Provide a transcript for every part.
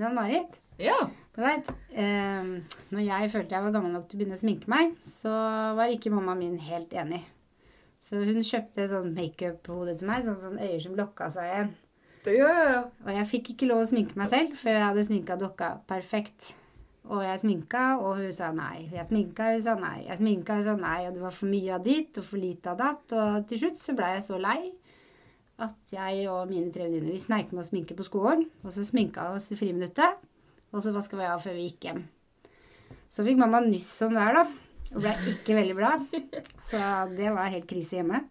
Jan-Marit, Ja. du vet, eh, når jeg følte jeg var gammel nok til å begynne å sminke meg, så var ikke mamma min helt enig. Så hun kjøpte sånn makeup-hode til meg, sånn, sånn øyer som lokka seg igjen. Ja, ja, ja. Og jeg fikk ikke lov å sminke meg selv før jeg hadde sminka dokka perfekt. Og jeg sminka, og hun sa nei. Jeg sminka, hun sa nei. Jeg sminka, hun sa nei. Og det var for mye av ditt og for lite av datt. Og til slutt så blei jeg så lei at jeg og mine tre venninner vi sneik med å sminke på skolen. Og så sminka vi oss i friminuttet. Og så vaska vi av før vi gikk hjem. Så fikk mamma nyss om det her, da. Og ble ikke veldig glad. Så det var helt krise hjemme.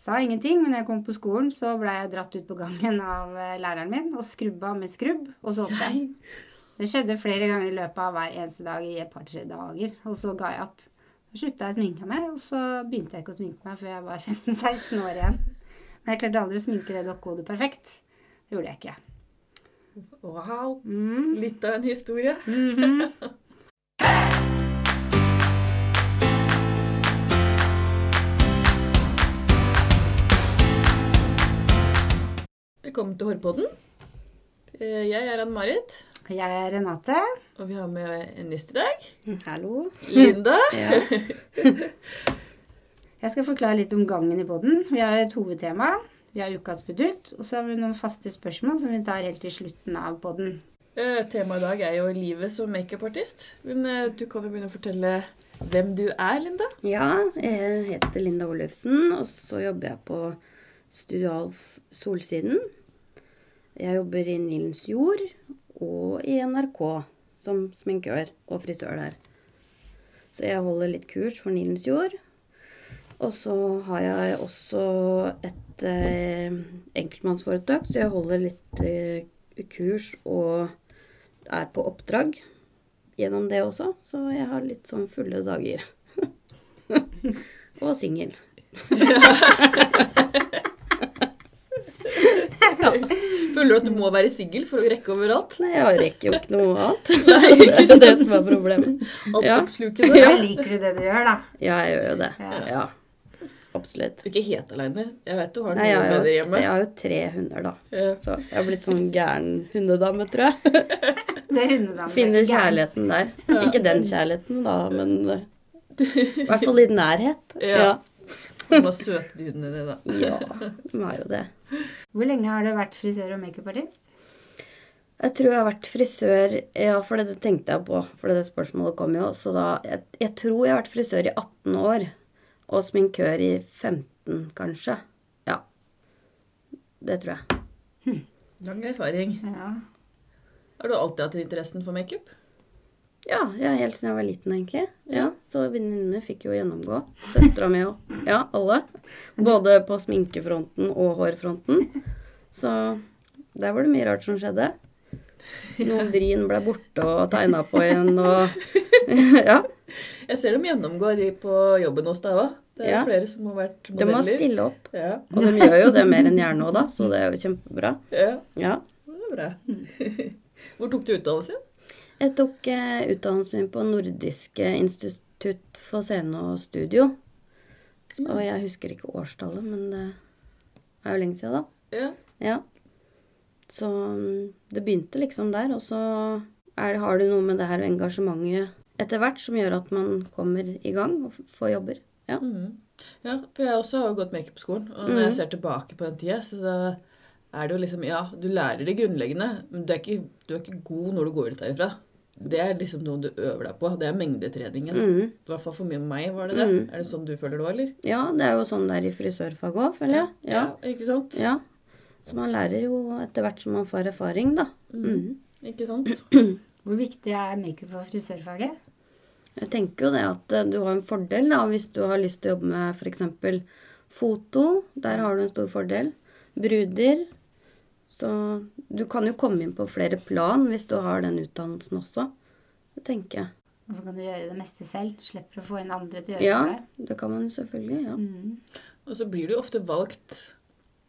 Sa ingenting, men når jeg kom på skolen, så ble jeg dratt ut på gangen av eh, læreren min og skrubba med skrubb, og så opp jeg. Det skjedde flere ganger i løpet av hver eneste dag i et par-tre dager, og så ga jeg opp. Så slutta jeg å sminke meg, og så begynte jeg ikke å sminke meg før jeg var 15-16 år igjen. Men jeg klarte aldri å sminke det dokkehodet perfekt. Det gjorde jeg ikke. Wow. Mm. Litt av en historie. Mhm. Velkommen til Hårpodden. Eh, Jeg er Ann-Marit, Jeg er Renate. og vi har med en gjest i dag. Hallo. Linda. Ja. Jeg skal forklare litt om gangen i poden. Vi har et hovedtema. Vi har ukas produkt, og så har vi noen faste spørsmål som vi tar helt til slutten av poden. Eh, Temaet i dag er jo livet som makeupartist. Men eh, du kan jo begynne å fortelle hvem du er, Linda. Ja, jeg heter Linda Olufsen, og så jobber jeg på Studio Alf Solsiden. Jeg jobber i Nilens Jord og i NRK som sminkør og frisør der. Så jeg holder litt kurs for Nilens Jord. Og så har jeg også et eh, enkeltmannsforetak, så jeg holder litt eh, kurs og er på oppdrag gjennom det også. Så jeg har litt sånn fulle dager. og singel. Føler du at du må være singel for å rekke overalt? Nei, jeg rekker jo ikke noe annet. Nei, det er det som er problemet. Alt Ja. oppslukende? Ja. Liker du det du gjør, da? Ja, jeg gjør jo det. Ja. Ja, absolutt. Du er ikke helt aleine. Jeg vet du har noen hunder hjemme. jeg har jo tre hunder, da. Ja. Så jeg har blitt sånn gæren hundedame, tror jeg. Det er hundenavnet. Finner kjærligheten der. Ja. Ikke den kjærligheten, da, men eh, i hvert fall i nærhet. Ja. Noen av søte hundene dine, da. Ja, de er jo det. Hvor lenge har du vært frisør og makeupartist? Jeg tror jeg har vært frisør Ja, for det tenkte jeg på, for det spørsmålet kom jo. Så da jeg, jeg tror jeg har vært frisør i 18 år. Og sminkør i 15, kanskje. Ja. Det tror jeg. Lang erfaring. Ja. Har du alltid hatt interessen for makeup? Ja, ja helt siden jeg var liten, egentlig. Ja, Så venninnene fikk jo gjennomgå. Søstera mi og Ja, alle. Både på sminkefronten og hårfronten. Så der var det mye rart som skjedde. Noen bryn ble borte og tegna på igjen og Ja. Jeg ser dem gjennomgå de på jobben hos deg òg. Det er Ja. flere som har vært modeller. De må stille opp. Ja, Og de gjør jo det mer enn gjerne òg, da, så det er jo kjempebra. ja, Ja. det er bra. Hvor tok du utdannelsen? Jeg tok eh, utdannelsen min på Nordiske institutt for scene og studio. Og jeg husker ikke årstallet, men det er jo lenge siden, da. Ja. Ja. Så mm, det begynte liksom der, og så er, har du noe med det her engasjementet etter hvert som gjør at man kommer i gang og får jobber. Ja. Mm. ja, for jeg også har også gått makeup-skolen. Og når jeg ser tilbake på den tida, så er det jo liksom Ja, du lærer det grunnleggende, men du er ikke, du er ikke god når du går ut derifra. Det er liksom noe du øver deg på. Det er mengdetreningen. Mm. I hvert fall for meg var det det. Mm. Er det sånn du føler det òg, eller? ja, det er jo sånn det er i frisørfaget òg, føler jeg. Ja. Ikke sant? ja. Så man lærer jo etter hvert som man får erfaring, da. Mm. Ikke sant? Hvor viktig er makeup for frisørfaget? Jeg tenker jo det at eh, du har en fordel da, hvis du har lyst til å jobbe med f.eks. foto. Der har du en stor fordel. Bruder. Så du kan jo komme inn på flere plan hvis du har den utdannelsen også. Det tenker jeg. Og så kan du gjøre det meste selv. Slipper å få inn andre til å gjøre Ja, det Ja, det kan man jo selvfølgelig. ja. Mm. Og så blir du jo ofte valgt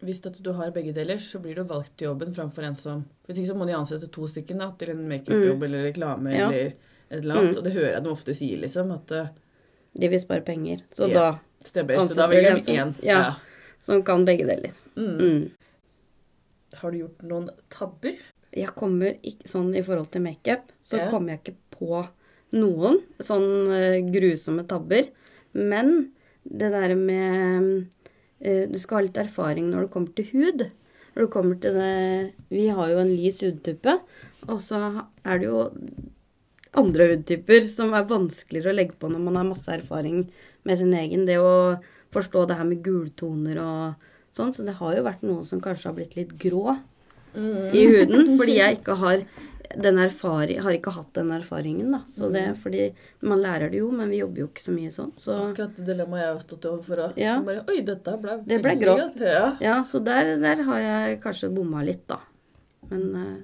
Hvis at du har begge deler, så blir du valgt til jobben framfor en som Hvis ikke så må de ansette to stykker da, til en makeupjobb eller reklame Mm. Ja. eller et eller annet. Og det hører jeg dem ofte sier, liksom. At eh, De vil spare penger. Så yeah, da stemmer. Så da en de som- én. ja. Ja. Som kan begge deler. Mm. Mm. Har du gjort noen tabber? Jeg kommer ikke sånn i forhold til makeup, så yeah. kommer jeg ikke på noen sånn uh, grusomme tabber. Men det der med uh, Du skal ha litt erfaring når det kommer til hud. Når det kommer til det Vi har jo en lys hudtype, og så er det jo andre hudtyper som er vanskeligere å legge på når man har masse erfaring med sin egen. Det å forstå det her med gultoner og sånn. Så det har jo vært noe som kanskje har blitt litt grå i huden, fordi jeg ikke har den erfari har ikke hatt den erfaringen, da. Så det er fordi Man lærer det jo, men vi jobber jo ikke så mye sånn. Så Akkurat det dilemmaet jeg har stått overfor òg. Ja. Bare Oi, dette ble Det ble grått. Ja. ja, så der, der har jeg kanskje bomma litt, da. Men eh,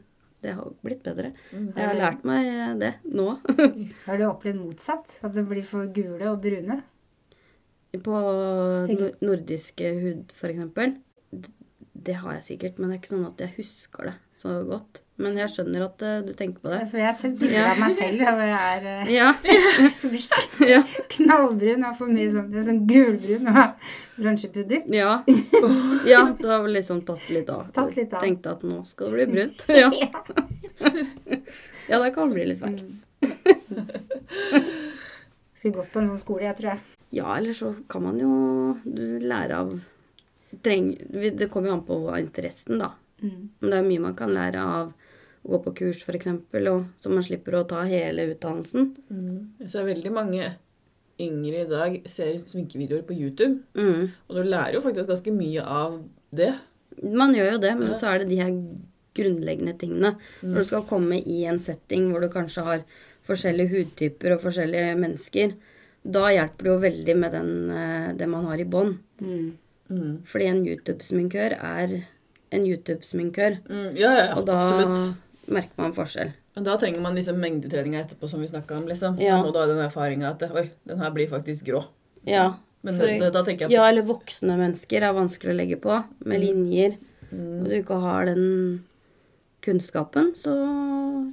det har blitt bedre. Mm. Jeg har lært meg det nå. Har du opplevd motsatt? At det blir for gule og brune? På nordiske hud, eksempel. Det har jeg sikkert, men det er ikke sånn at jeg husker det så godt. Men jeg skjønner at uh, du tenker på det. For jeg har sett bilder av meg selv hvor jeg er uh, Ja. ja. knallbrun og for mye sånn, sånn gulbrun og bronsepudder. Ja. ja, du har vel liksom tatt litt av. Tatt litt av. Tenkte at nå skal det bli brunt. Ja, ja det kan bli litt feil. Skulle gått på en sånn skole, jeg tror jeg. Ja, eller så kan man jo lære av treng, Det kommer jo an på interessen, da. Mm. Men det er mye man kan lære av å gå på kurs, f.eks., så man slipper å ta hele utdannelsen. Mm. Jeg ser veldig mange yngre i dag ser sminkevideoer på YouTube. Mm. Og du lærer jo faktisk ganske mye av det. Man gjør jo det, men Ja. så er det de her grunnleggende tingene. Når du skal komme i en setting hvor du kanskje har forskjellige hudtyper og forskjellige mennesker, da hjelper det jo veldig med den, eh, det man har i bånd. Mm. Mm. Fordi en YouTube-sminkør er en YouTube-sminkør. Mm, ja, ja, Og da absolutt. merker man forskjell. Men da trenger man liksom mengdetreninga etterpå, som vi snakka om. liksom. Ja. Da er den erfaringa at oi, den her blir faktisk grå. Ja. Men For- det, det, da tenker jeg på ja, eller voksne mennesker er vanskelig å legge på, med linjer. Mm. Og du ikke har den kunnskapen, så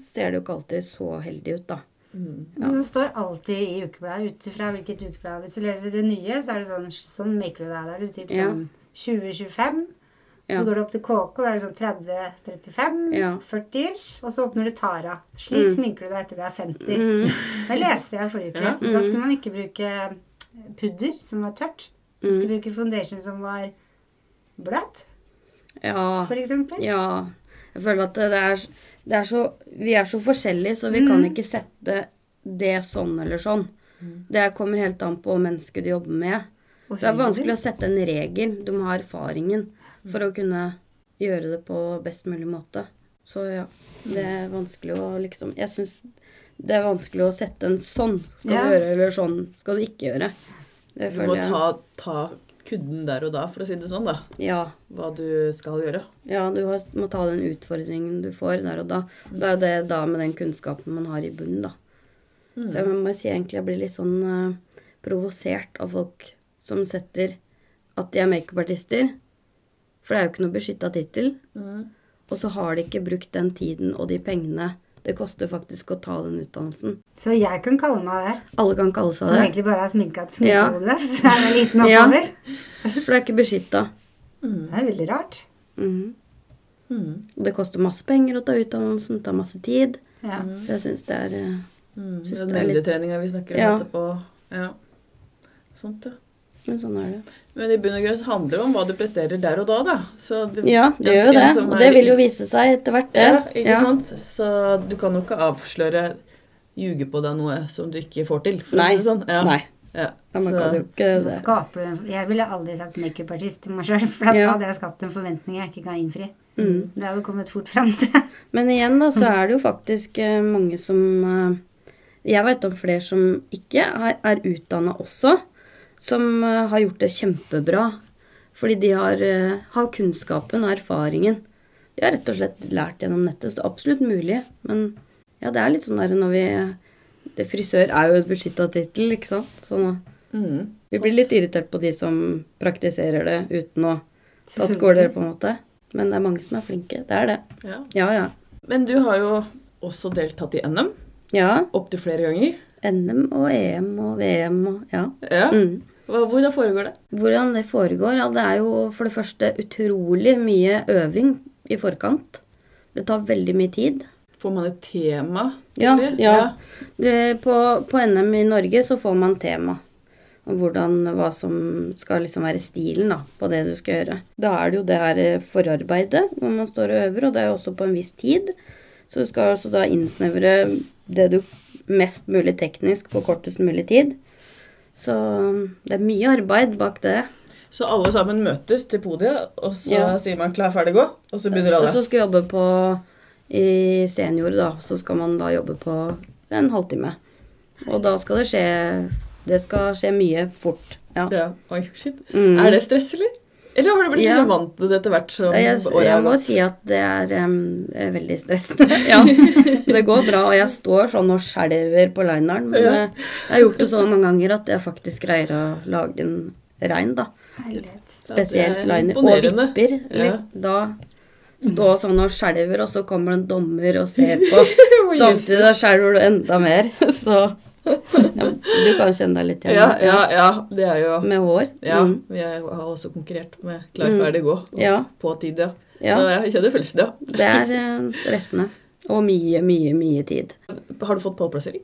ser det jo ikke alltid så heldig ut, da. Mm. Men Som står alltid i ukebladet, ut ifra hvilket ukeblad Hvis du leser det nye, så er det sånn Sånn maker du deg. Da er det typ Ja. sånn 2025. Ja. Så går du opp til KK, da er det sånn 30-35. Ja. 40-ish. Og så åpner du Tara. Slik Mm. sminker du deg etter du er 50. Mm. Det leste jeg forrige uke. Ja. Da skulle man ikke bruke pudder som var tørt. Man Mm. skulle bruke foundation som var bløt, Ja. for eksempel. Ja. Jeg føler at det er, det er så Vi er så forskjellige, så vi kan Mm. ikke sette det sånn eller sånn. Det kommer helt an på mennesket du jobber med. Så det er vanskelig å sette en regel. Du må ha erfaringen for å kunne gjøre det på best mulig måte. Så ja, det er vanskelig å liksom Jeg syns det er vanskelig å sette en sånn skal Ja. du gjøre, eller sånn skal du ikke gjøre. Det Du må ta, ta kudden der og da, for å si det sånn, da. Ja. Hva du skal gjøre. Ja, du må ta den utfordringen du får der og da. Det er jo det da med den kunnskapen man har i bunnen, da. Mm. Så jeg må si egentlig jeg blir litt sånn uh, provosert av folk som setter at de er makeupartister. For det er jo ikke noe beskytta tittel. Mm. Og så har de ikke brukt den tiden og de pengene det koster faktisk å ta den utdannelsen. Så jeg kan kalle meg det. Alle kan kalle seg Som det. egentlig bare er sminka til Ja. for fra jeg var liten og Ja. For det er ikke beskytta. Mm. Det er veldig rart. Mm. Mm. Det koster masse penger å ta utdannelsen, ta tar masse tid. Ja. Så jeg syns det er eh, Mm. Den det er litt- mengdetreninga vi snakker om Ja. etterpå. Ja. Sånt, ja. Men sånn er det. Men i bunn og grunn så handler det om hva du presterer der og da, da. Så det, Ja, det gjør jo det. som Og det vil jo vise seg etter hvert, det. Ja, ikke Ja. sant? Så du kan jo ikke avsløre ljuge på deg noe som du ikke får til, for Nei. å si det sånn. Ja. Nei. Ja. Ja, man så- kan jo ikke det. skaper du en, Jeg ville aldri sagt makeupartist til meg sjøl, for da Ja. hadde jeg skapt en forventning jeg ikke kan innfri. Mm. Det hadde kommet fort fram til. Men igjen, da, så er det jo faktisk eh, mange som eh, Jeg vet om flere som ikke er, er utdanna også, som eh, har gjort det kjempebra. Fordi de har, eh, har kunnskapen og erfaringen. De har rett og slett lært gjennom nettet, så det er absolutt mulig. Men ja, det er litt sånn der når vi det Frisør er jo et beskytta tittel, ikke sant? Så Mm. vi blir litt irritert på de som praktiserer det uten å tatt skoler, på en måte. Men det er mange som er flinke. Det er det. Ja. Ja, ja. Men du har jo også deltatt i NM Ja. opptil flere ganger. NM og EM og VM og ja. Ja. Mm. Hvordan foregår det? Hvordan det foregår? Ja, det er jo for det første utrolig mye øving i forkant. Det tar veldig mye tid. Får man et tema? Ja, ja. ja. På, på NM i Norge så får man tema. Om hvordan, hva som skal liksom være stilen da, på det du skal gjøre. Da er det jo det her eh, forarbeidet hvor man står og øver, og det er jo også på en viss tid. Så du skal også da innsnevre det du mest mulig teknisk på kortest mulig tid. Så det er mye arbeid bak det. Så alle sammen møtes til podiet, og så Ja. sier man 'klar, ferdig, gå', og så begynner alle? Og så skal jobbe på i senior, da, så skal man da jobbe på en halvtime. Og da skal det skje Det skal skje mye fort. Ja. Ja. Oi, shit. Mm. Er det stress, eller? Eller har du blitt Ja. liksom vant til det etter hvert som Jeg, året jeg har må gått? si at det er, er veldig stressende. ja. Det går bra, og jeg står sånn og skjelver på lineren. Men Ja. eh, jeg har gjort det så mange ganger at jeg faktisk greier å lage en rein, da. Herlighet. Spesielt er liner. Og vipper. Ja. Da stå sånn og skjelver, og så kommer det en dommer og ser på. Samtidig da skjelver du enda mer. Så ja, du kan kjenne deg litt igjen Ja, ja, ja. Det er jo med hår. Ja, Mm. jeg har også konkurrert med klar, Mm. ferdig, gå. Ja. På tid, ja. Ja. Så jeg kjenner følelsen, ja. Det er eh, stressende. Og mye, mye, mye tid. Har du fått pallplassering?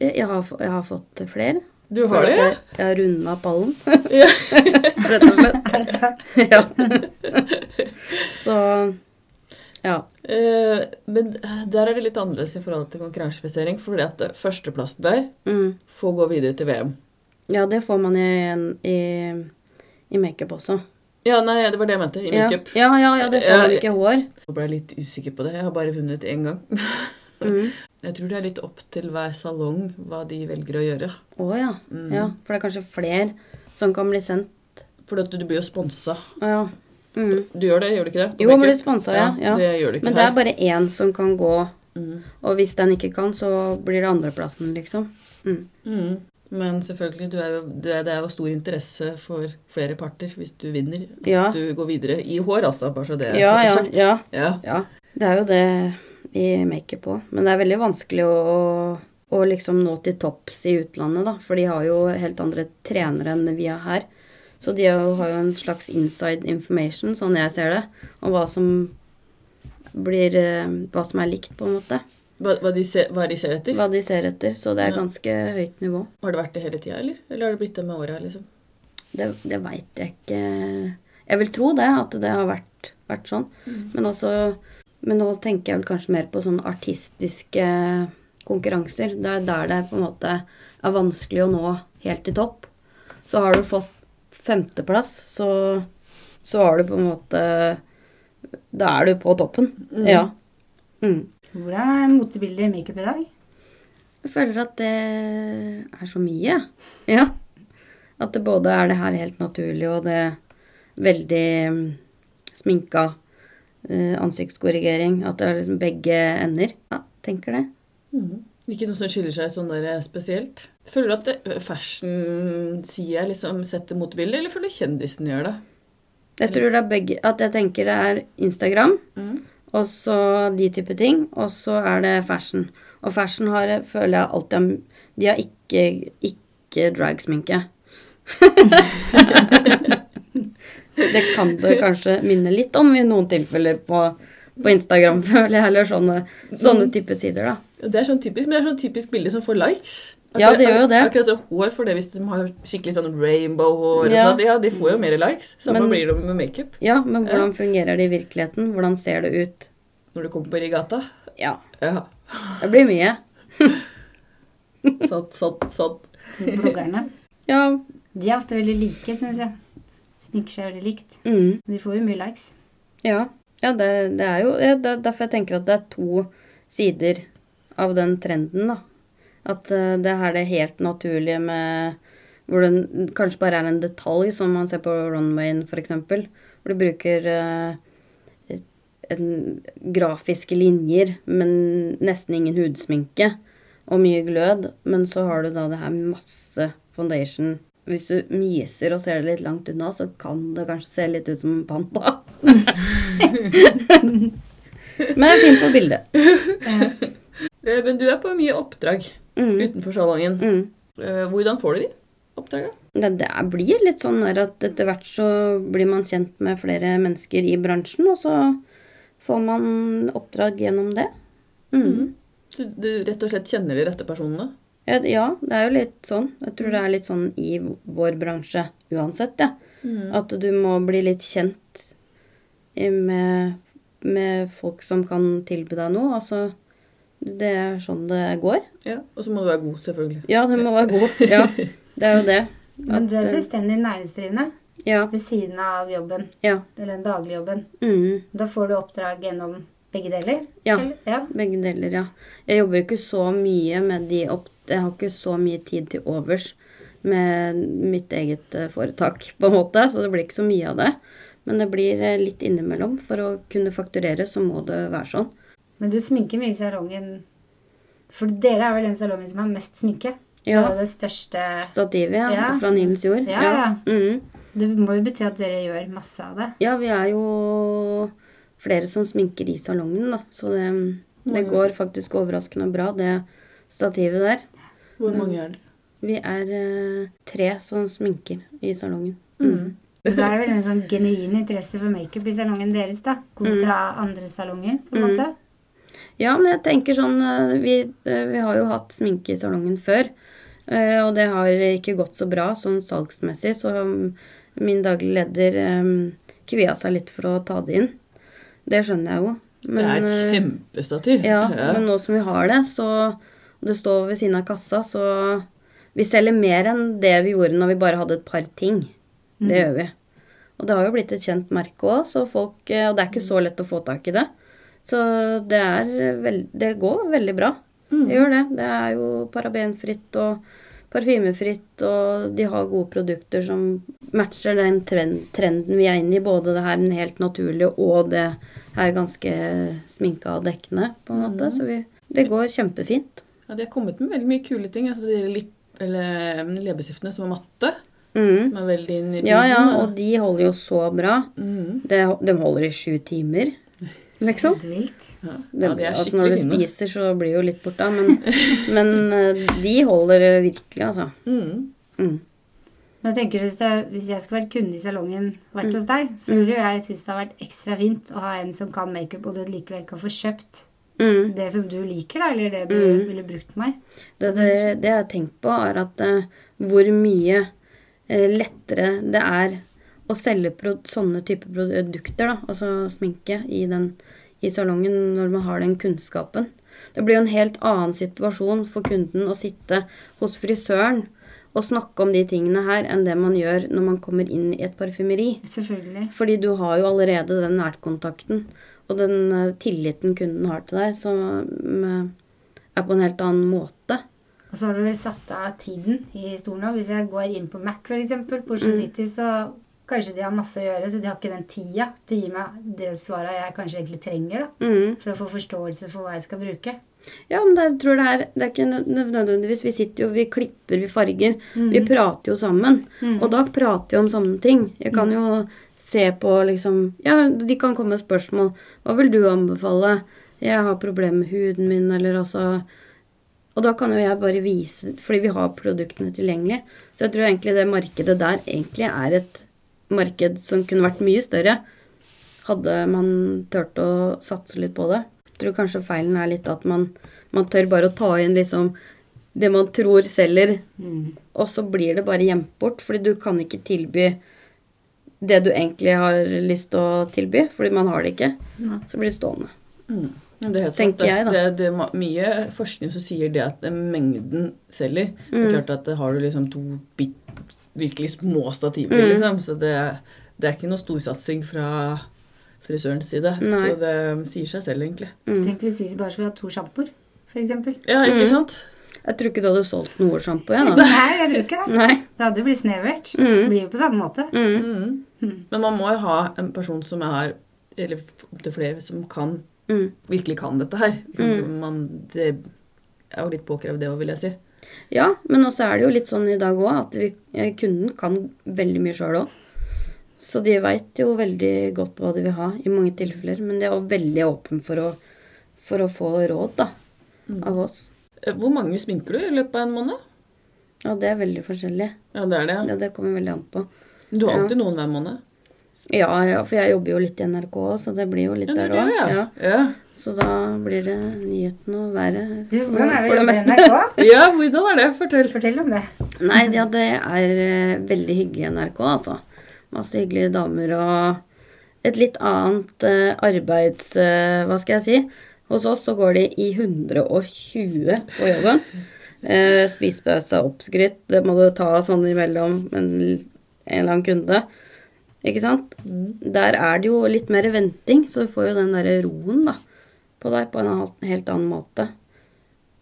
Jeg jeg har, jeg har fått flere. Du har det? Jeg, jeg har runda pallen, rett og slett. Er det sant? Ja. Så ja. Eh, men der er det litt annerledes i forhold til konkurransefisering, fordi at eh, førsteplassen der Mm. får gå videre til VM. Ja, det får man i, i, i makeup også. Ja, nei, det var det jeg mente, i Ja. makeup. Ja, ja, ja, det får man ikke i hår. Nå ble jeg litt usikker på det. Jeg har bare vunnet én gang. Mm. Jeg tror det er litt opp til hver salong hva de velger å gjøre. Å ja. Mm. ja. For det er kanskje flere som kan bli sendt. For du blir jo sponsa. Å ja. Mm. Du gjør det, gjør du ikke det? På Jo, han blir sponsa, ja. ja. Det gjør du ikke Men det er bare én som kan gå, Mm. og hvis den ikke kan, så blir det andreplassen, liksom. Mm. Mm. Men selvfølgelig, du er du er, det er jo stor interesse for flere parter hvis du vinner. Hvis Ja. du går videre i hår, altså. Bare så det er Ja, ja, sagt. ja. ja. Ja, det er jo det i makeup òg. Men det er veldig vanskelig å, å liksom nå til topps i utlandet, da. For de har jo helt andre trenere enn vi har her. Så de har jo, en slags inside information, sånn jeg ser det, om hva som blir eh, Hva som er likt, på en måte. Hva, hva, de ser, hva de ser etter? Hva de ser etter. Så det er Ja. ganske høyt nivå. Har det vært det hele tida, eller? Eller har det blitt det med åra, liksom? Det, det veit jeg ikke Jeg vil tro det, at det har vært, vært sånn. Men også Men nå tenker jeg vel kanskje mer på sånne artistiske konkurranser. Det er der det på en måte er vanskelig å nå helt til topp. Så har du fått femteplass, så, så har du på en måte Da er du på toppen. Mm. Ja. Mm. Hvordan er motebildet i makeup i dag? Jeg føler at det er så mye. Ja. At det både er det her helt naturlig og det veldig mm, sminka eh, ansiktskorrigering. At det er liksom begge ender. Ja, tenker det. Mm. Ikke noe som skiller seg sånn der spesielt. Føler du at det- fashion-sida liksom setter motebildet, eller føler du kjendisen gjør det? Jeg tror det er begge At jeg tenker det er Instagram, Mm. og så de type ting. Og så er det fashion. Og fashion har, føler jeg alltid De har ikke, ikke dragsminke. det kan det kanskje minne litt om i noen tilfeller på, på Instagram, føler jeg. Eller sånne, sånne type sider, da. Det er sånn typisk, men det er sånn typisk bilde som får likes. Ja, det gjør jo det. Akkurat som hår får det hvis de har skikkelig sånn rainbow-hår. Ja. sånn. Ja, de får jo mer likes. Samme Men- blir det med makeup. Ja, men hvordan fungerer det i virkeligheten? Hvordan ser det ut? Når du kommer på Rigata. Ja. Ja, Det blir mye. sånn, sånn, sånn. Bloggerne. Ja. De er ofte veldig like, syns jeg. Sminker seg veldig likt. Mm. De får jo mye likes. Ja, ja det, det er jo ja, det er derfor jeg tenker at det er to sider av den trenden, da. At uh, det her er det helt naturlige med Hvor det kanskje bare er en detalj, som man ser på runwayen f.eks. Hvor du bruker eh, en, grafiske linjer, men nesten ingen hudsminke. Og mye glød. Men så har du da det her masse foundation. Hvis du myser og ser det litt langt unna, så kan det kanskje se litt ut som en panda. Men det er fint på bildet. Eh, Men du er på mye oppdrag Mm. utenfor salongen. Mm. Eh, Hvordan får du de oppdraga? Det, det blir litt sånn at etter hvert så blir man kjent med flere mennesker i bransjen, og så får man oppdrag gjennom det. Mm. Du, du rett og slett kjenner de rette personene? Ja, det er jo litt sånn. Jeg tror det er litt sånn i vår bransje uansett, ja. At du må bli litt kjent med, med folk som kan tilby deg noe. Altså, det er sånn det går. Ja. Og så må du være god, selvfølgelig. Ja, du må være god. Ja, det er jo det. Men du er At, eh, selvstendig næringsdrivende Ja. ved siden av jobben, Ja. eller den daglige jobben. Mm. Da får du oppdrag gjennom begge deler? Ja. ja. Begge deler, ja. Jeg jobber ikke så mye med de opp... Jeg har ikke så mye tid til overs med mitt eget eh, foretak, på en måte, så det blir ikke så mye av det. Men det blir eh, litt innimellom. For å kunne fakturere, så må det være sånn. Men du sminker mye i salongen. For dere er vel den salongen som har mest sminke? Ja. er det største Stativet, ja. Ja. Fra Nilens jord. Ja, ja. Mm. Det må jo bety at dere gjør masse av det. ja, vi er jo flere som sminker i salongen, da. Så det, det Mm. går faktisk overraskende bra, det stativet der. Hvor mange er det? Vi er uh, tre som sminker i salongen. Mm. Da er det vel en sånn genuin interesse for makeup i salongen deres, da. Kontra andre salonger, på en Mm. måte. Ja, men jeg tenker sånn eh, Vi, eh, vi har jo hatt sminke i salongen før. eh, Og det har ikke gått så bra sånn salgsmessig, så mm, min daglige leder um, kvia seg litt for å ta det inn. Det skjønner jeg jo. det er et kjempestativ. Ja, men nå som vi har det, så det står ved siden av kassa, så Vi selger mer enn det vi gjorde når vi bare hadde et par ting. Det gjør vi. Og det har jo blitt et kjent merke òg, så folk eh, Og det er ikke så lett å få tak i det. Så det er veld, Det går veldig bra. Mm. Det gjør det. Det er jo parabenfritt og parfymefritt, og de har gode produkter som matcher den trend, trenden vi er inne i. Både det her den helt naturlige og det her ganske sminka og dekkende, på en måte. Så vi, det går kjempefint. Ja, de har kommet med veldig mye kule ting. Altså de lipp, mm, leppestiftene som er matte. Mm. Som er veldig inn i tiden. Ja, ja, og de holder jo så bra. Mm. De, de holder i sju timer, liksom. Ja. Det, ja, de er altså når du fine. spiser, så blir jo litt borte, men, men eh, de holder virkelig, altså. Mm. Mm. Nå tenker du, hvis, det, hvis jeg skulle vært kunde i salongen, vært hos deg, så ville jo jeg synes det har vært ekstra fint å ha en som kan makeup, og du likevel kan få kjøpt Mm. det som du liker, da, eller det du Mm. ville brukt meg. Det, det, det jeg har tenkt på, er at uh, hvor mye uh, lettere det er å selge sånne type produkter, da, altså sminke, i, den, i salongen når man har den kunnskapen. Det blir jo en helt annen situasjon for kunden å sitte hos frisøren og snakke om de tingene her, enn det man gjør når man kommer inn i et parfymeri. Selvfølgelig. Fordi du har jo allerede den nærkontakten og den eh, tilliten kunden har til deg, som eh, er på en helt annen måte. Og så har du vel satt av tiden i stolen òg. Hvis jeg går inn på Mac, f.eks., på Oslo City, så kanskje de har masse å gjøre, så de har ikke den tida til å gi meg det svaret jeg kanskje egentlig trenger, da. Mm. For å få forståelse for hva jeg skal bruke. Ja, men jeg tror det er, det er ikke nødvendigvis Vi sitter jo, vi klipper, vi farger. Vi prater jo sammen. Og da prater vi om sånne ting. Jeg kan jo se på liksom Ja, de kan komme med spørsmål. Hva vil du anbefale? Jeg har problemer med huden min, eller altså Og da kan jo jeg bare vise Fordi vi har produktene tilgjengelig. Så jeg tror egentlig det markedet der egentlig er et marked som kunne vært mye større. Hadde man turt å satse litt på det. Jeg tror kanskje feilen er litt at man, man tør bare å ta inn liksom det man tror selger, og så blir det bare gjemt bort, fordi du kan ikke tilby det du egentlig har lyst til å tilby, fordi man har det ikke. Nei. Så blir det stående. Mm. Det er helt sant. Det, jeg, da. det, det er mye forskning som sier det at mengden selger. Det Mm. er klart at det har du liksom to bit, virkelig små stativer, Mm. liksom. Så det, det er ikke noe storsatsing fra frisørens side. Nei. Så det sier seg selv, egentlig. Mm. Tenk hvis vi bare skulle ha to sjampoer, f.eks. Ja, ikke Mm. sant? Jeg tror ikke du hadde solgt noe sjampo. Nei, jeg tror ikke det. Nei. Det hadde jo blitt snevert. Mm. Det blir jo på samme måte. Mm. Mm. Men man må jo ha en person som er Eller opptil flere som kan Mm. virkelig kan dette her. Mm. Man, det er jo litt påkrevd, det òg, vil jeg si. Ja, men også er det jo litt sånn i dag òg at vi, eh, kunden kan veldig mye sjøl òg. Så de veit jo veldig godt hva de vil ha i mange tilfeller. Men de er jo veldig åpne for for å få råd da, av oss. Eh, Hvor mange sminker du i løpet av en måned? Ja, det er veldig forskjellig. Ja, det er det. Ja, det kommer veldig an på. Du har Ja. alltid noen hver måned. Ja, ja, for jeg jobber jo litt i NRK òg, så det blir jo litt Ja, det er der òg. ja. Ja. Ja. Så da blir det nyhetene og været Du, hvordan er det for det meste. NRK? ja, hvordan er det? Fortell. Fortell om det. Nei, ja, det er eh, veldig hyggelig i NRK, altså. Masse hyggelige damer og et litt annet uh, arbeids... Uh, hva skal jeg si? Hos oss så går de i 120 på jobben. Uh, Spisepause er oppskrytt. Det må du ta sånn imellom en, en eller annen kunde. Ikke sant? Der er det jo litt mer venting, så du får jo den derre roen da, på deg på en helt- annen måte.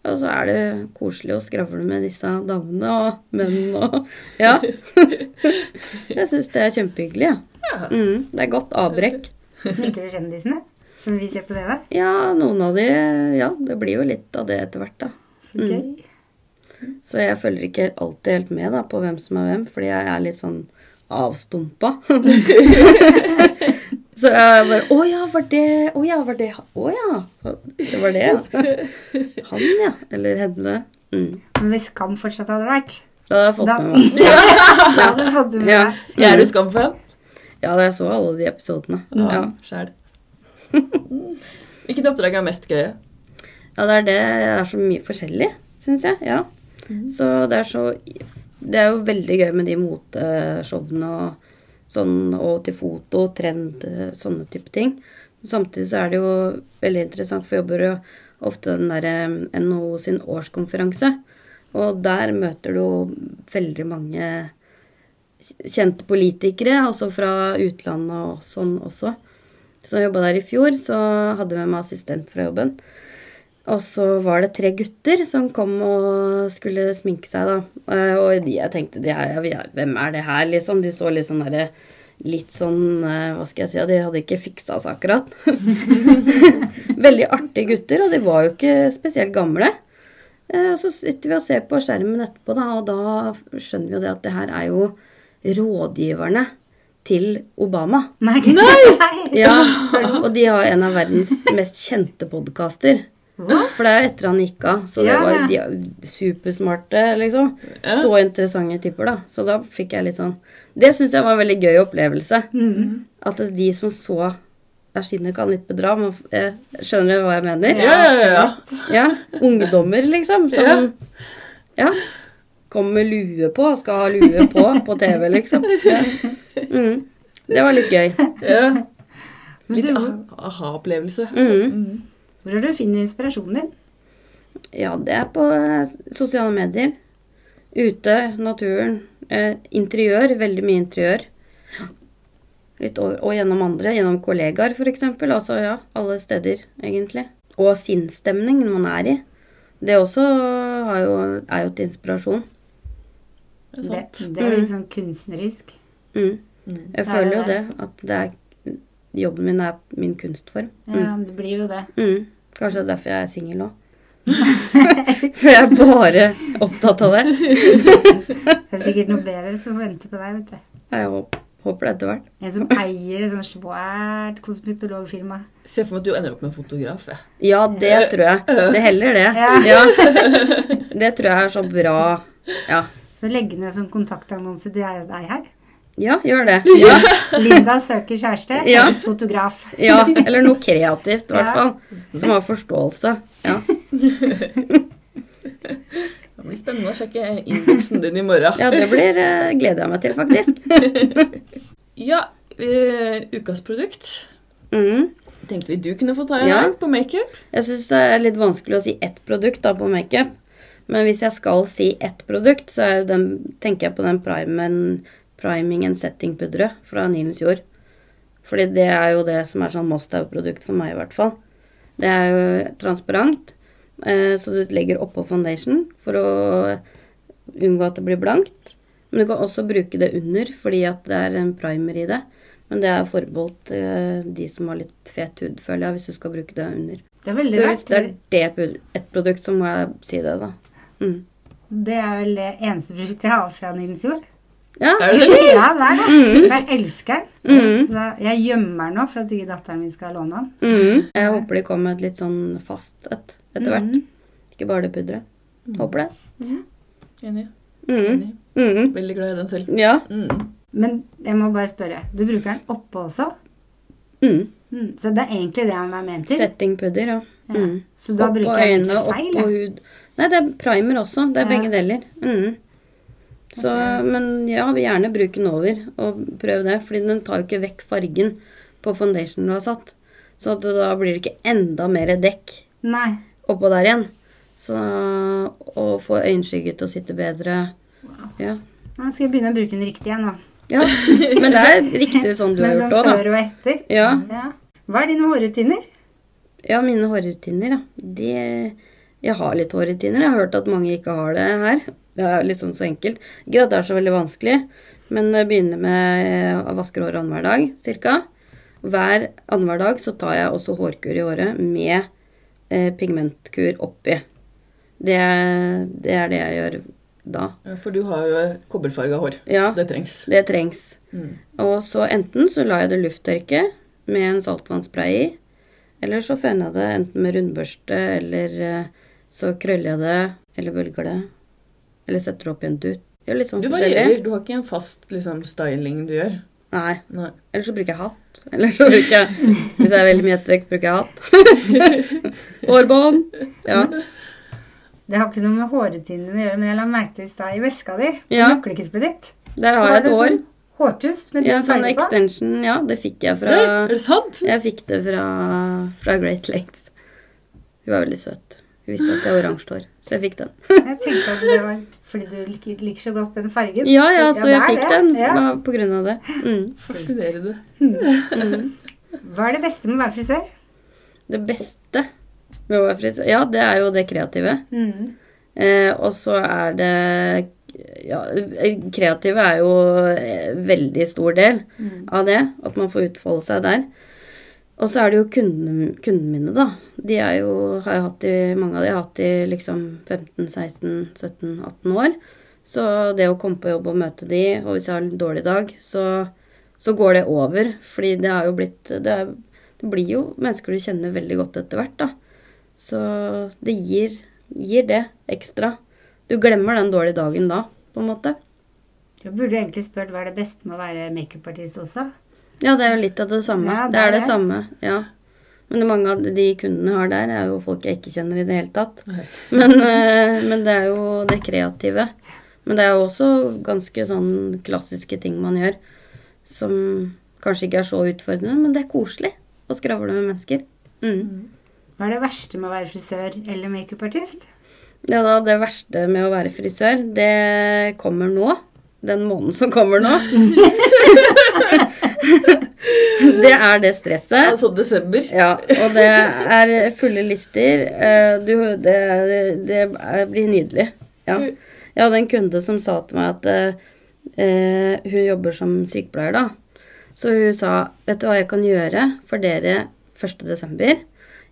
Og så er det koselig å skravle med disse damene og mennene og Ja. Jeg syns det er kjempehyggelig, ja. Ja. Mm, det er godt avbrekk. Sminker du kjendisene? Som vi ser på TV? Ja, noen av de Ja, det blir jo litt av det etter hvert, da. Så gøy. Så jeg følger ikke alltid helt med da, på hvem som er hvem, fordi jeg er litt sånn avstumpa. så jeg bare Å ja, var det Å ja, var det Å ja. Så det var det, ja. Han, ja. Eller henne. Mm. Men hvis Skam fortsatt hadde vært Da hadde jeg fått Da, med meg da hadde du fått med Ja. deg. Er du Skam-fan? Ja, jeg så alle de episodene. Ja. Sjæl. Hvilket oppdrag er mest gøy? Ja, det er det. Det er så mye forskjellig, syns jeg. Ja. Så det er så Det er jo veldig gøy med de moteshowene og sånn, og til foto, trend, sånne type ting. Samtidig så er det jo veldig interessant, for jobber jo ofte den derre NHO sin årskonferanse. Og der møter du jo veldig mange kjente politikere, også fra utlandet og sånn også. Så jeg jobba der i fjor, så hadde jeg med meg assistent fra jobben. Og så var det tre gutter som kom og skulle sminke seg, da. Eh, Og de, jeg tenkte de her, hvem er det her, liksom? De så litt sånn derre Litt sånn, eh, hva skal jeg si, de hadde ikke fiksa seg akkurat. Veldig artige gutter, og de var jo ikke spesielt gamle. Eh, Og så sitter vi og ser på skjermen etterpå, da, og da skjønner vi jo det at det her er jo rådgiverne til Obama. Nei! Nei! Ja, og de har en av verdens mest kjente podkaster. For det er jo etter han gikk av, så det var de er supersmarte, liksom. Yeah. Så interessante typer, da. Så da fikk jeg litt sånn Det syns jeg var en veldig gøy opplevelse. Mm. At de som så jeg skinner ikke kan litt bedra, men eh, skjønner du hva jeg mener? Ja, ja, ungdommer, liksom. Ja. Som ja. Kommer med lue på, skal ha lue på på TV, liksom. Ja. Mm. Det var litt gøy. ja. Litt ah- aha-opplevelse. Mm. Mm. hvor har du funnet inspirasjonen din? Ja, det er på eh, sosiale medier. Ute, naturen. Eh, interiør. Veldig mye interiør. Litt over, og gjennom andre. Gjennom kollegaer, f.eks. Altså ja, alle steder, egentlig. Og sinnsstemningen man er i. Det også har jo, er jo til inspirasjon. Det er Det, det er litt sånn kunstnerisk. Mm. Mm. Jeg føler jo det. At det er Jobben min er min kunstform. Mm. Ja, det blir jo det. Mm. Kanskje det er derfor jeg er singel nå. For jeg er bare opptatt av det. Det er sikkert noe bedre som venter på deg, vet du. Jeg håper, det etter hvert. En som eier et sånt svært kosmetologfirma. Se for meg at du ender opp med en fotograf. jeg. Ja, det tror jeg. Det heller det. Ja. Ja. Det tror jeg er så bra. Ja, Så legge ned som kontaktannonse til deg her. Ja gjør det. Ja. Linda søker kjæreste, Ja. helst fotograf. ja. Eller noe kreativt, i hvert Ja. fall. Som har forståelse. Ja. Det blir spennende å sjekke innboksen din i morgen. ja, det blir, uh, gleder jeg meg til, faktisk. Ja, uh, ukas produkt. Mm. Tenkte vi du kunne få ta en Ja. på makeup. Jeg syns det er litt vanskelig å si ett produkt da på makeup. Men hvis jeg skal si ett produkt, så er den, tenker jeg på den primen, priming and setting-pudderet fra Nilens Jord. Fordi det er jo det som er sånn must have-produkt for meg, i hvert fall. Det er jo transparent, eh, så du legger oppå foundation for å unngå at det blir blankt. Men du kan også bruke det under, fordi at det er en primer i det. Men det er forbeholdt eh, de som har litt fet hud, føler jeg, hvis du skal bruke det under. Det er Så hvis det er det et produkt, så må jeg si det, da. Mm. Det er vel det eneste produktet jeg har fra Nilens Jord. Ja. Er det det? Ja, det er det. Jeg elsker den. Mm. Så jeg gjemmer den nå for at ikke datteren min skal låne den. Mm. Jeg håper de kommer med et litt sånn fast et etter hvert. Mhm. Ikke bare det pudderet. Håper det. Enig. Mm. Enig. Mm. Veldig glad i den selv. Ja. Mm. Men jeg må bare spørre. Du bruker den oppå også? Mm. Mm. Så det er egentlig det han er ment til? Settingpudder, ja. Ja. Mm. Så da Oppå bruker jeg øynene, egentlig feil? oppå jeg. hud. Nei, det er primer også. Det er Ja. begge deler. Mm. Så, men ja, vil gjerne bruke den over, og prøve det. Fordi den tar jo ikke vekk fargen på foundationen du har satt. Så at da blir det ikke enda mer dekk Nei. oppå der igjen. Så å få øyenskygget til å sitte bedre Ja. Nå skal jeg begynne å bruke den riktig igjen da. ja. Men det er riktig sånn du har gjort som òg, da. før og etter. Ja. Ja. Hva er dine hårrutiner? Ja, mine hårrutiner, ja. De Jeg har litt hårrutiner. Jeg har hørt at mange ikke har det her. Det er litt sånn så enkelt. Ikke at det er så veldig vanskelig, men begynner med å vaske håret annenhver dag, cirka. Hver annenhver dag så tar jeg også hårkur i håret med eh, pigmentkur oppi. Det, det er det jeg gjør da. For du har jo kobberfarga hår, Ja. så det trengs. Det trengs. Mm. Og så enten så lar jeg det lufttørke med en saltvannspray i, eller så føner jeg det enten med rundbørste, eller eh, så krøller jeg det, eller bølger det, eller setter det opp i en dutt. Gjør litt sånn Du forskjellig. varierer. Du har ikke en fast liksom, styling du gjør. Nei. Nei. Eller så bruker jeg hatt. Eller så bruker jeg, hvis jeg er veldig mye ettervekt, bruker jeg hatt. Hårbånd. Ja. Det har ikke noe med hårrutinene å gjøre, men jeg la merke til i stad i veska di, Ja. nøkkelknippet ditt. Der har jeg et det hår. sånn Hårtust med Ja, sånn på. extension. Ja, det fikk jeg fra Nei, er det sant? Jeg fikk det fra, fra Great Lakes. Hun var veldig søt. Hun visste at jeg har oransje hår, så jeg fikk den. Jeg tenkte at det var fordi du liker, liker så godt den fargen. Ja, ja, så det jeg fikk det. den Ja. da, på grunn av det. Mm. Fascinerende. Hva er det beste med å være frisør? Det beste med å være frisør Ja, det er jo det kreative. Mm. Eh, og så er det Ja, kreative er jo en veldig stor del av det. At man får utfolde seg der. Og så er det jo kundene, kundene mine, da. De er jo, har jeg hatt i, mange av de har hatt i liksom 15-16-17-18 år. Så det å komme på jobb og møte de, og hvis jeg har en dårlig dag, så, så går det over. Fordi det har jo blitt det, er, det blir jo mennesker du kjenner veldig godt etter hvert, da. Så det gir, gir det ekstra. Du glemmer den dårlige dagen da, på en måte. Jeg burde egentlig spurt hva er det beste med å være makeupartist også. Ja, det er jo litt av det samme. Ja, det, det er det det. samme, ja. Men det mange av de kundene har der, er jo folk jeg ikke kjenner i det hele tatt. Men, eh, men det er jo det kreative. Men det er jo også ganske sånn klassiske ting man gjør som kanskje ikke er så utfordrende, men det er koselig å skravle med mennesker. Mm. Hva er det verste med å være frisør eller makeupartist? Ja, da, det verste med å være frisør, det kommer nå. Den måneden som kommer nå. det er det stresset. Altså desember. Ja, og det er fulle lister. Eh, Du, det, det blir nydelig. Ja. Jeg hadde en kunde som sa til meg at eh, hun jobber som sykepleier, da. Så hun sa Vet du hva jeg kan gjøre for dere 1. desember?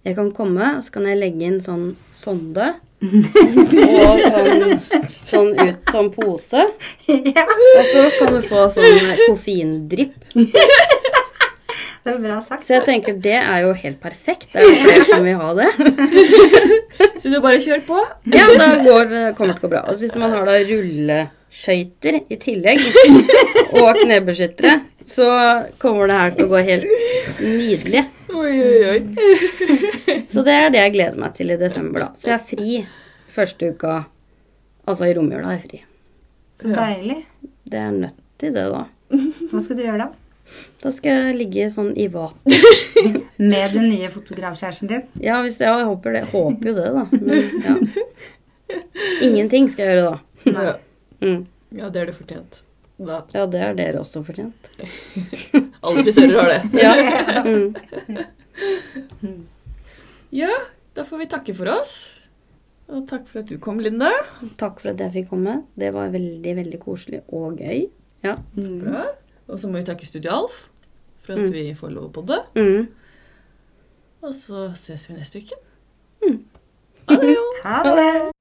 Jeg kan komme, og så kan jeg legge inn sånn sonde. Og sånn, sånn ut som pose. ja, Og så kan du få sånn koffeindrypp. det er bra sagt. Så jeg tenker det er jo helt perfekt. Det er jo flere som vil ha det. Så du bare kjører på. Ja, da går, det kommer det til å gå bra. Og hvis man har da rulleskøyter i tillegg, og knebeskyttere, så kommer det her til å gå helt nydelig. Oi, oi, oi. Så det er det jeg gleder meg til i desember, da. Så jeg er fri første uka. Altså i romjula er jeg fri. Så deilig. Det er nødt til det, da. Hva skal du gjøre da? Da skal jeg ligge sånn i vater. Med den nye fotografkjæresten din? Ja, hvis jeg, jeg håper det. Håper jo det, da. Men ja. Ingenting skal jeg gjøre da. Nei. Mm. ja, det er det fortjent. Da. Ja, det har dere også fortjent. Alle frisører har det. Ja. Mm. Ja, da får vi takke for oss. Og takk for at du kom, Linda. Takk for at jeg fikk komme. Det var veldig, veldig koselig og gøy. Ja. Bra. Og så må vi takke Studio Alf for at Mm. vi får lov å podde. Mm. Og så ses vi neste uke. Mm. Ha det!